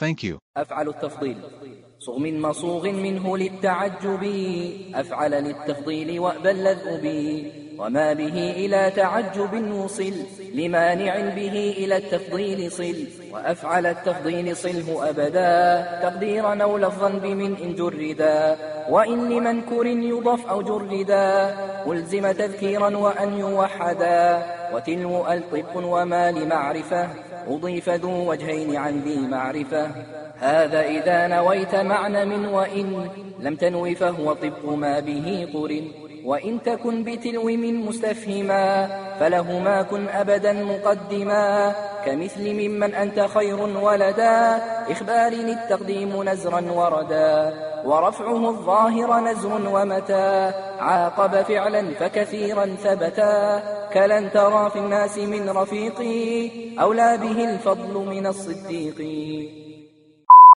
Thank you. أفعل التفضيل. صغ من مصوغ منه للتعجب. أفعل للتفضيل وأبى اللذء وما به إلى تعجب وصل لمانع به إلى التفضيل صل وأفعل التفضيل صله أبدا تقديرا أو لفظا بمن إن جردا وإن لمنكر يضف أو جردا ألزم تذكيرا وأن يوحدا وتلو ألطف وما لمعرفة أضيف ذو وجهين عن ذي معرفة. هذا إذا نويت معنى من وإن لم تنوي فهو طب ما به قرن. وإن تكن بتلو من مستفهما فلهما كن أبدا مقدما كمثل ممن أنت خير ولدا إخبار التقديم نزرا وردا ورفعه الظاهر نزر ومتى عاقب فعلا فكثيرا ثبتا كلن ترى في الناس من رفيقي أولى به الفضل من الصديق